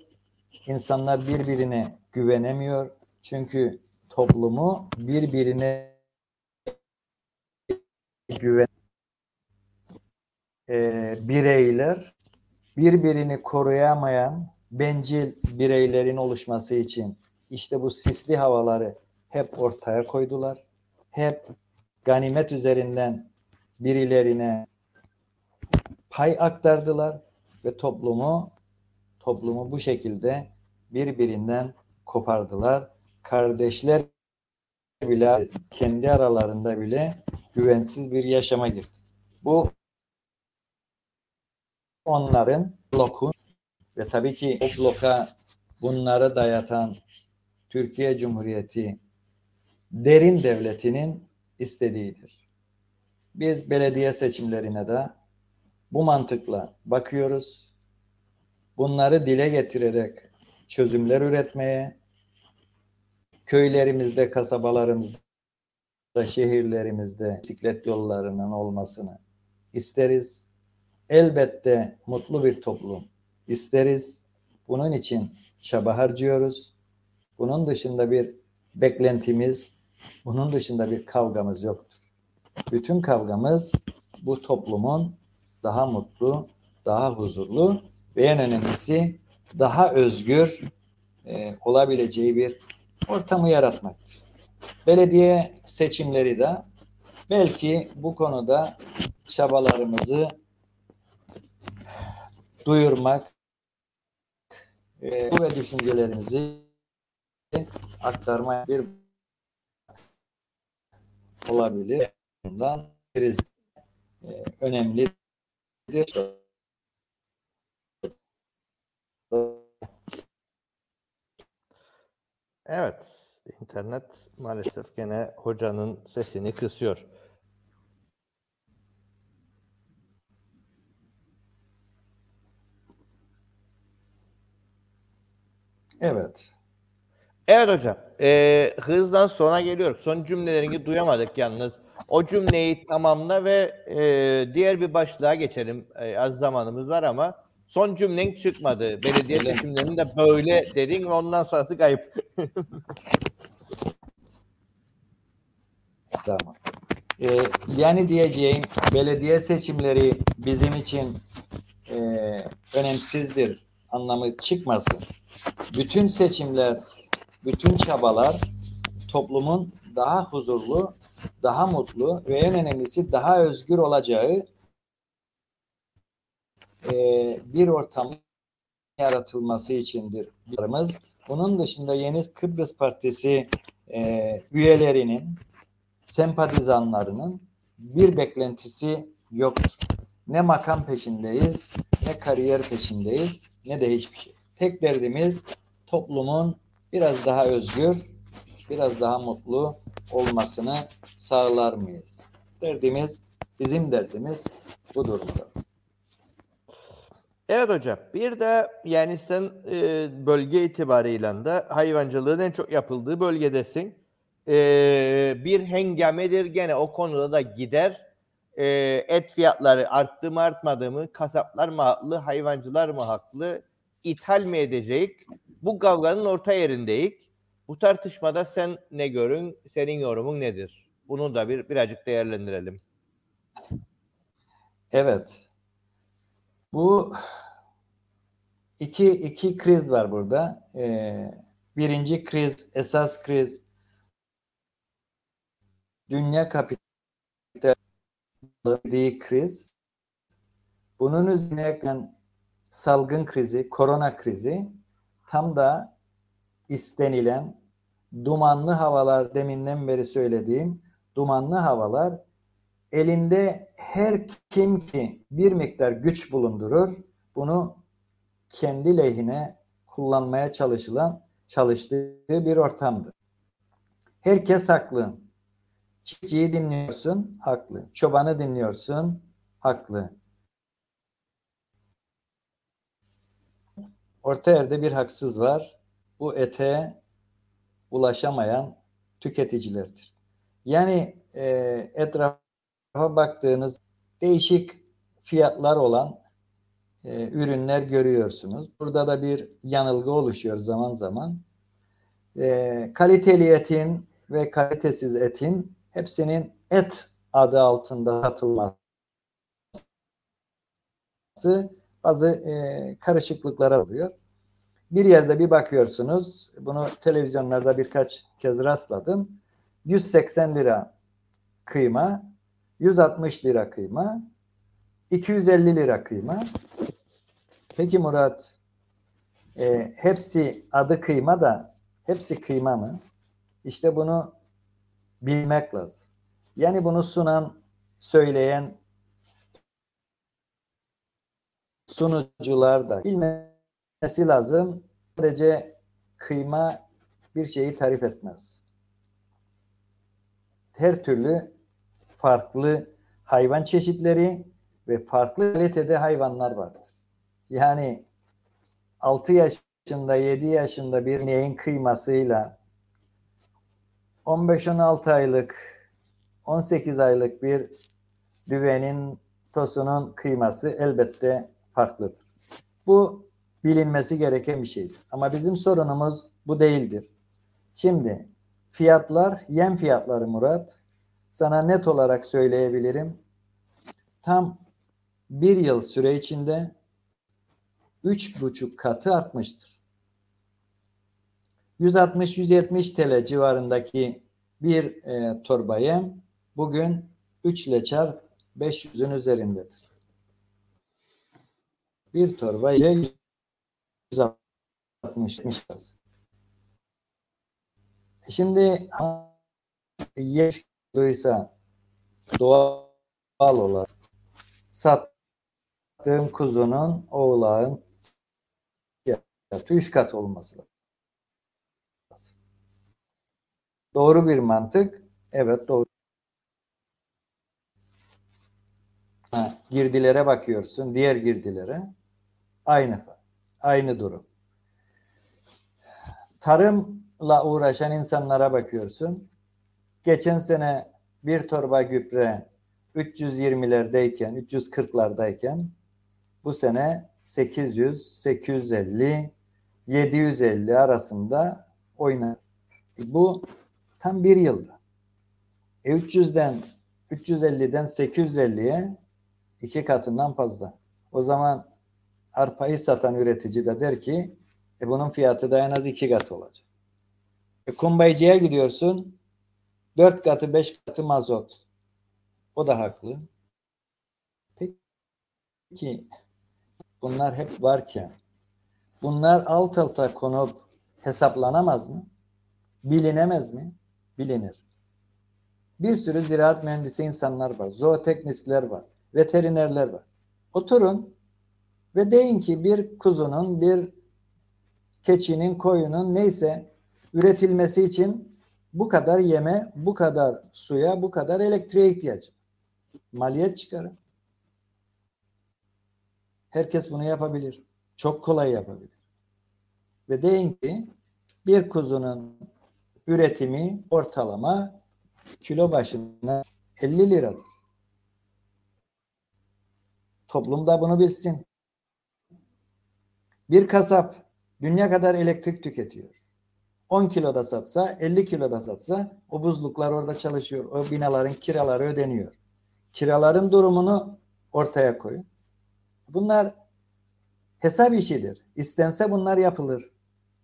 İnsanlar birbirine güvenemiyor. Çünkü toplumu birbirine güven e, bireyler birbirini koruyamayan bencil bireylerin oluşması için işte bu sisli havaları hep ortaya koydular. Hep ganimet üzerinden birilerine pay aktardılar ve toplumu toplumu bu şekilde birbirinden kopardılar. Kardeşler bile kendi aralarında bile güvensiz bir yaşama girdi. Bu onların bloku ve tabii ki o bloka bunları dayatan Türkiye Cumhuriyeti derin devletinin istediğidir. Biz belediye seçimlerine de bu mantıkla bakıyoruz. Bunları dile getirerek çözümler üretmeye, köylerimizde, kasabalarımızda, şehirlerimizde bisiklet yollarının olmasını isteriz. Elbette mutlu bir toplum isteriz. Bunun için çaba harcıyoruz. Bunun dışında bir beklentimiz, bunun dışında bir kavgamız yoktur. Bütün kavgamız bu toplumun daha mutlu, daha huzurlu ve en önemlisi daha özgür e, olabileceği bir ortamı yaratmaktır. Belediye seçimleri de belki bu konuda çabalarımızı duyurmak e, ve düşüncelerimizi aktarmaya bir olabilir. Bundan biriz e, önemlidir. Evet. internet maalesef gene hocanın sesini kısıyor. Evet. Evet hocam. Ee, hızdan sona geliyoruz. Son cümlelerini duyamadık yalnız. O cümleyi tamamla ve e, diğer bir başlığa geçelim. E, az zamanımız var ama son cümlen çıkmadı. Belediye seçimlerinde böyle dedin ve ondan sonrası kayıp. (laughs) Tamam. Ee, yani diyeceğim belediye seçimleri bizim için e, önemsizdir anlamı çıkmasın. Bütün seçimler, bütün çabalar toplumun daha huzurlu, daha mutlu ve en önemlisi daha özgür olacağı e, bir ortam yaratılması içindir. Bunun dışında Yeni Kıbrıs Partisi e, üyelerinin sempatizanlarının bir beklentisi yoktur. Ne makam peşindeyiz, ne kariyer peşindeyiz, ne de hiçbir şey. Tek derdimiz toplumun biraz daha özgür, biraz daha mutlu olmasını sağlar mıyız? Derdimiz, bizim derdimiz budur. Evet hocam. Bir de yani sen e, bölge itibarıyla da hayvancılığın en çok yapıldığı bölgedesin. E, bir hengamedir gene o konuda da gider. E, et fiyatları arttı mı artmadı mı? Kasaplar mı haklı? Hayvancılar mı haklı? İthal mi edecek? Bu kavganın orta yerindeyiz. Bu tartışmada sen ne görün, senin yorumun nedir? Bunu da bir birazcık değerlendirelim. Evet. Bu iki, iki kriz var burada. Ee, birinci kriz, esas kriz dünya kapitalistliği kriz. Bunun üzerine salgın krizi, korona krizi tam da istenilen dumanlı havalar deminden beri söylediğim dumanlı havalar elinde her kim ki bir miktar güç bulundurur bunu kendi lehine kullanmaya çalışılan çalıştığı bir ortamdır. Herkes haklı. Çiftçiyi dinliyorsun, haklı. Çobanı dinliyorsun, haklı. Orta yerde bir haksız var. Bu ete ulaşamayan tüketicilerdir. Yani e, etrafa baktığınız değişik fiyatlar olan e, ürünler görüyorsunuz. Burada da bir yanılgı oluşuyor zaman zaman. E, kaliteli etin ve kalitesiz etin hepsinin et adı altında satılması bazı e, karışıklıklara oluyor. Bir yerde bir bakıyorsunuz, bunu televizyonlarda birkaç kez rastladım. 180 lira kıyma, 160 lira kıyma, 250 lira kıyma. Peki Murat, e, hepsi adı kıyma da hepsi kıyma mı? İşte bunu bilmek lazım. Yani bunu sunan, söyleyen sunucular da bilmesi lazım. Sadece kıyma bir şeyi tarif etmez. Her türlü farklı hayvan çeşitleri ve farklı kalitede hayvanlar vardır. Yani 6 yaşında, 7 yaşında bir ineğin kıymasıyla 15-16 aylık, 18 aylık bir düvenin tosunun kıyması elbette farklıdır. Bu bilinmesi gereken bir şeydir. Ama bizim sorunumuz bu değildir. Şimdi fiyatlar, yem fiyatları Murat, sana net olarak söyleyebilirim. Tam bir yıl süre içinde üç buçuk katı artmıştır. 160-170 TL civarındaki bir e, torba yem bugün 3 ile çarp 500'ün üzerindedir. Bir torba 160 lirası. Şimdi yeşiliyse doğal olarak sattığım kuzunun oğlağın fiyatı 3 kat olması. Doğru bir mantık. Evet doğru. Ha, girdilere bakıyorsun. Diğer girdilere. Aynı. Aynı durum. Tarımla uğraşan insanlara bakıyorsun. Geçen sene bir torba gübre 320'lerdeyken, 340'lardayken bu sene 800, 850, 750 arasında oynar. E bu tam bir yılda. E 300'den 350'den 850'ye iki katından fazla. O zaman arpayı satan üretici de der ki e bunun fiyatı da en az iki kat olacak. E kumbaycıya gidiyorsun dört katı beş katı mazot. O da haklı. Peki bunlar hep varken bunlar alt alta konup hesaplanamaz mı? Bilinemez mi? Bilinir. Bir sürü ziraat mühendisi insanlar var. Zooteknistler var. Veterinerler var. Oturun ve deyin ki bir kuzunun, bir keçinin, koyunun neyse üretilmesi için bu kadar yeme, bu kadar suya, bu kadar elektriğe ihtiyacı. Maliyet çıkarın. Herkes bunu yapabilir. Çok kolay yapabilir. Ve deyin ki bir kuzunun üretimi ortalama kilo başına 50 liradır. Toplum da bunu bilsin. Bir kasap dünya kadar elektrik tüketiyor. 10 kiloda satsa, 50 kiloda satsa o buzluklar orada çalışıyor. O binaların kiraları ödeniyor. Kiraların durumunu ortaya koyun. Bunlar hesap işidir. İstense bunlar yapılır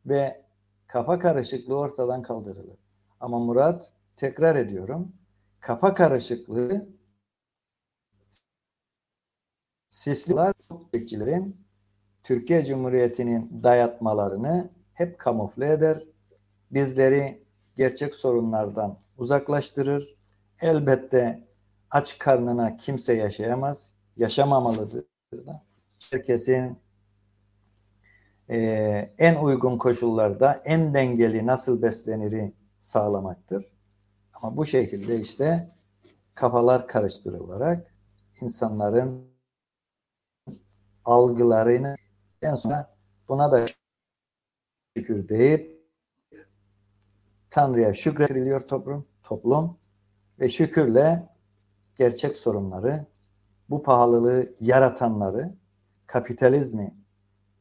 ve kafa karışıklığı ortadan kaldırılır. Ama Murat tekrar ediyorum. Kafa karışıklığı sisliler bekçilerin Türkiye Cumhuriyeti'nin dayatmalarını hep kamufle eder. Bizleri gerçek sorunlardan uzaklaştırır. Elbette aç karnına kimse yaşayamaz. Yaşamamalıdır da. Herkesin e, en uygun koşullarda en dengeli nasıl besleniri sağlamaktır. Ama bu şekilde işte kafalar karıştırılarak insanların algılarını en sonra buna da şükür deyip Tanrı'ya şükrediliyor toplum, toplum ve şükürle gerçek sorunları, bu pahalılığı yaratanları, kapitalizmi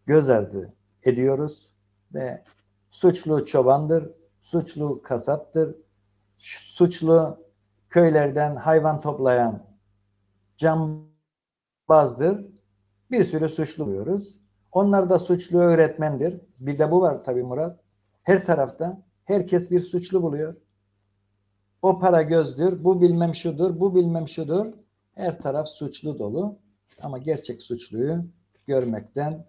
göz ardı ediyoruz ve suçlu çobandır, suçlu kasaptır, suçlu köylerden hayvan toplayan cambazdır. Bir sürü suçlu buluyoruz. Onlar da suçlu öğretmendir. Bir de bu var tabii Murat. Her tarafta herkes bir suçlu buluyor. O para gözdür, bu bilmem şudur, bu bilmem şudur. Her taraf suçlu dolu. Ama gerçek suçluyu görmekten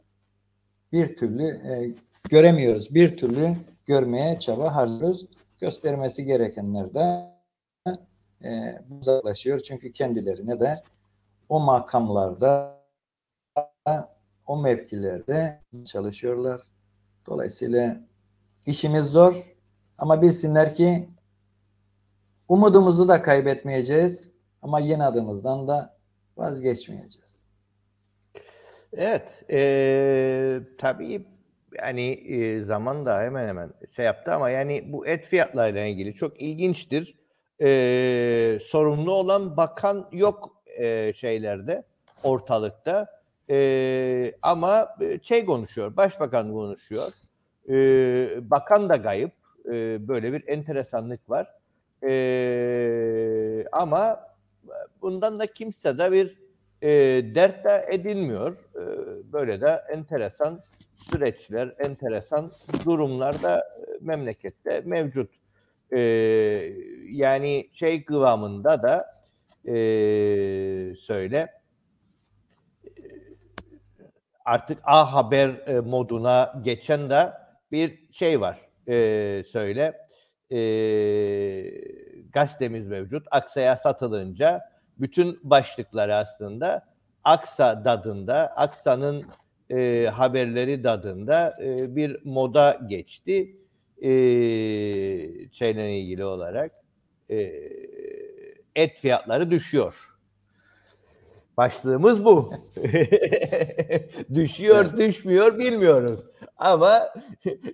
bir türlü e, göremiyoruz. Bir türlü görmeye çaba harcıyoruz. Göstermesi gerekenler de e, uzaklaşıyor. Çünkü kendilerine de o makamlarda o mevkilerde çalışıyorlar. Dolayısıyla işimiz zor ama bilsinler ki umudumuzu da kaybetmeyeceğiz ama yeni adımızdan da vazgeçmeyeceğiz. Evet, e, tabii yani e, zaman da hemen hemen şey yaptı ama yani bu et fiyatlarıyla ilgili çok ilginçtir. E, sorumlu olan bakan yok e, şeylerde, ortalıkta. E, ama şey konuşuyor, başbakan konuşuyor. E, bakan da gayip. E, böyle bir enteresanlık var. E, ama bundan da kimse de bir e, dert de edilmiyor. E, böyle de enteresan süreçler, enteresan durumlar da memlekette mevcut. E, yani şey kıvamında da e, söyle artık A Haber e, moduna geçen de bir şey var. E, söyle e, gazetemiz mevcut. Aksa'ya satılınca bütün başlıkları aslında Aksa dadında, Aksa'nın e, haberleri dadında e, bir moda geçti. E, şeyle ilgili olarak e, et fiyatları düşüyor. Başlığımız bu. (laughs) Düşüyor, evet. düşmüyor bilmiyoruz. Ama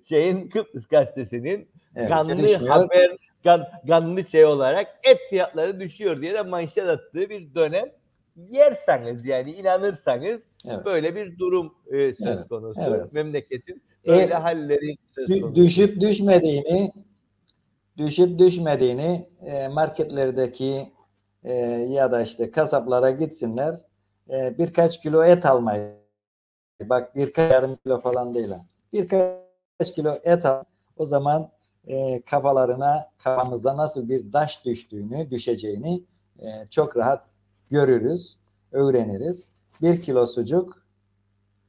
şeyin Kıbrıs gazetesinin evet, kanlı düşmüyor. haber kan, kanlı şey olarak et fiyatları düşüyor diye de manşet attığı bir dönem yerseniz yani inanırsanız evet. böyle bir durum e, söz evet. konusu. Evet. Memleketin böyle e, halleri söz konusu. Düşüp düşmediğini düşüp düşmediğini e, marketlerdeki e, ya da işte kasaplara gitsinler e, birkaç kilo et almayı. Bak birkaç yarım kilo falan değil birkaç kilo et al. O zaman e, kafalarına kafamıza nasıl bir taş düştüğünü düşeceğini e, çok rahat görürüz öğreniriz. Bir kilo sucuk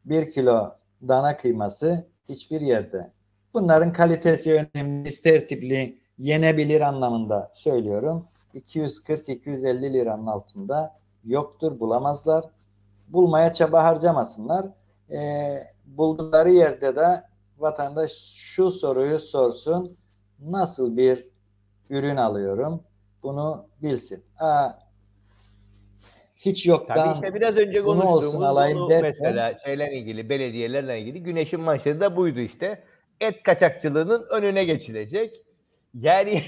bir kilo dana kıyması hiçbir yerde. Bunların kalitesi önemli. İster tipli yenebilir anlamında söylüyorum 240-250 liranın altında yoktur bulamazlar. Bulmaya çaba harcamasınlar. E, buldukları yerde de vatandaş şu soruyu sorsun. Nasıl bir ürün alıyorum? Bunu bilsin. Aa, hiç yoktan Tabii işte biraz önce bunu olsun alayım bunu dersen, mesela şeylerle ilgili belediyelerle ilgili güneşin manşeti de buydu işte. Et kaçakçılığının önüne geçilecek. Yani (laughs)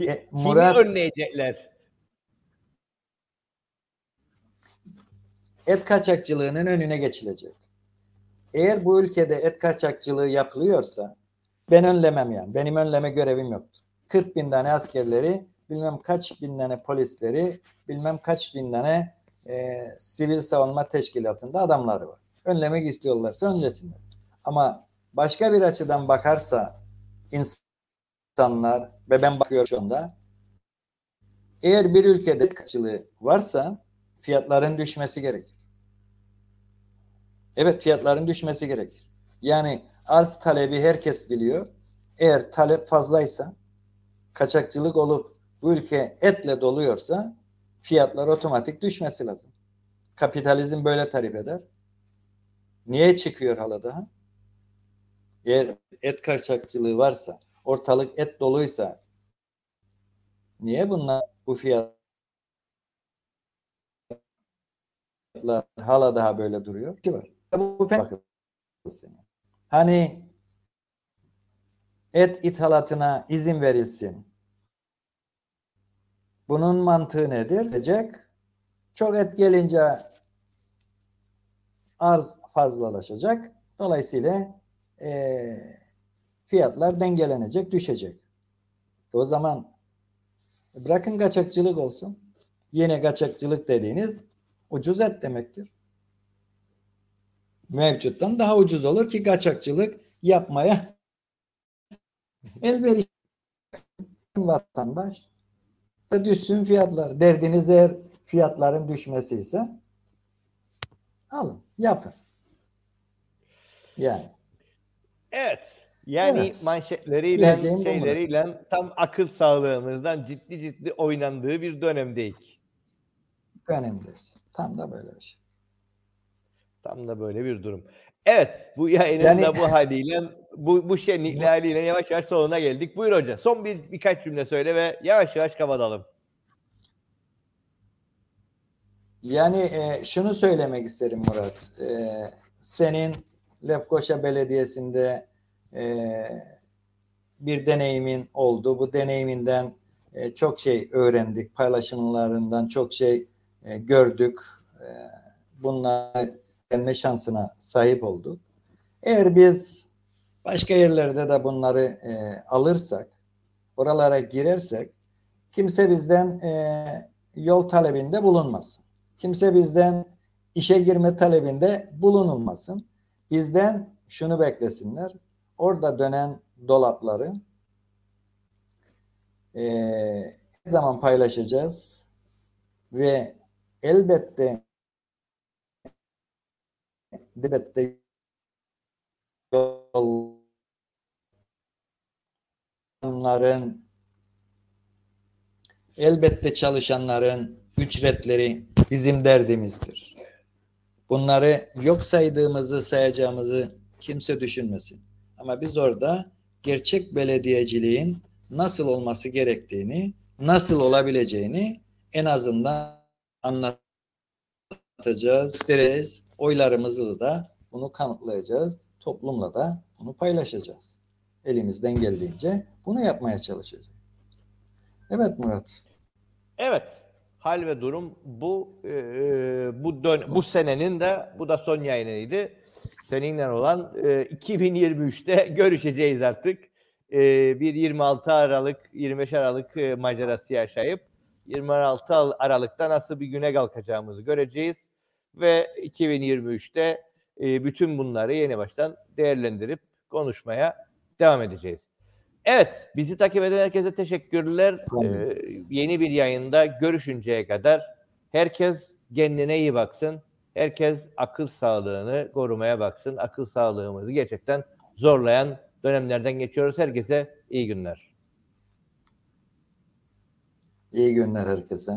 e, Murat, kimi önleyecekler? Et kaçakçılığının önüne geçilecek. eğer bu ülkede et kaçakçılığı yapılıyorsa ben önlemem yani. Benim önleme görevim yoktur. 40 bin tane askerleri, bilmem kaç bin tane polisleri, bilmem kaç bin tane e, sivil savunma teşkilatında adamları var. Önlemek istiyorlarsa önlesinler. Ama başka bir açıdan bakarsa insanlar ve ben bakıyorum şu anda eğer bir ülkede kaçılığı varsa fiyatların düşmesi gerekir. Evet fiyatların düşmesi gerekir. Yani arz talebi herkes biliyor. Eğer talep fazlaysa kaçakçılık olup bu ülke etle doluyorsa fiyatlar otomatik düşmesi lazım. Kapitalizm böyle tarif eder. Niye çıkıyor hala daha? Eğer et kaçakçılığı varsa, ortalık et doluysa niye bunlar bu fiyatlar hala daha böyle duruyor? Ki var. Bu bakın. Hani et ithalatına izin verilsin. Bunun mantığı nedir? Diyecek. Çok et gelince arz fazlalaşacak. Dolayısıyla e, fiyatlar dengelenecek, düşecek. O zaman bırakın kaçakçılık olsun. Yine kaçakçılık dediğiniz ucuz et demektir. Mevcuttan daha ucuz olur ki kaçakçılık yapmaya (laughs) elverişli vatandaş da düşsün fiyatlar. Derdiniz eğer fiyatların düşmesi ise alın, yapın. Yani. Evet. Yani Evet. manşetleriyle, Bileceğim bu şeyleriyle tam akıl sağlığımızdan ciddi ciddi oynandığı bir dönemdeyiz. Önemliyiz. Tam da böyle bir şey. Tam da böyle bir durum. Evet, bu yayının Yani- da bu (laughs) haliyle, bu, bu şenlikli haliyle yavaş yavaş sonuna geldik. Buyur hoca. Son bir birkaç cümle söyle ve yavaş yavaş kapatalım. Yani e, şunu söylemek isterim Murat. E, senin Lefkoşa Belediyesi'nde e, bir deneyimin oldu. Bu deneyiminden e, çok şey öğrendik. Paylaşımlarından çok şey e, gördük. E, bunlar gelme şansına sahip olduk. Eğer biz başka yerlerde de bunları e, alırsak, oralara girersek kimse bizden e, yol talebinde bulunmasın. Kimse bizden işe girme talebinde bulunulmasın. Bizden şunu beklesinler. Orada dönen dolapları e, ne zaman paylaşacağız ve elbette elbette yolların elbette çalışanların ücretleri bizim derdimizdir. Bunları yok saydığımızı sayacağımızı kimse düşünmesin. Ama biz orada gerçek belediyeciliğin nasıl olması gerektiğini, nasıl olabileceğini en azından anlatacağız, göstereceğiz. Oylarımızla da bunu kanıtlayacağız. Toplumla da bunu paylaşacağız. Elimizden geldiğince bunu yapmaya çalışacağız. Evet Murat. Evet. Hal ve durum bu e, bu dön bu senenin de bu da son yayınıydı. Seninle olan e, 2023'te (laughs) görüşeceğiz artık. E, bir 26 Aralık 25 Aralık e, macerası yaşayıp 26 Aralık'ta nasıl bir güne kalkacağımızı göreceğiz ve 2023'te e, bütün bunları yeni baştan değerlendirip konuşmaya devam edeceğiz. Evet, bizi takip eden herkese teşekkürler. Ee, yeni bir yayında görüşünceye kadar herkes kendine iyi baksın. Herkes akıl sağlığını korumaya baksın. Akıl sağlığımızı gerçekten zorlayan dönemlerden geçiyoruz. Herkese iyi günler. İyi günler herkese.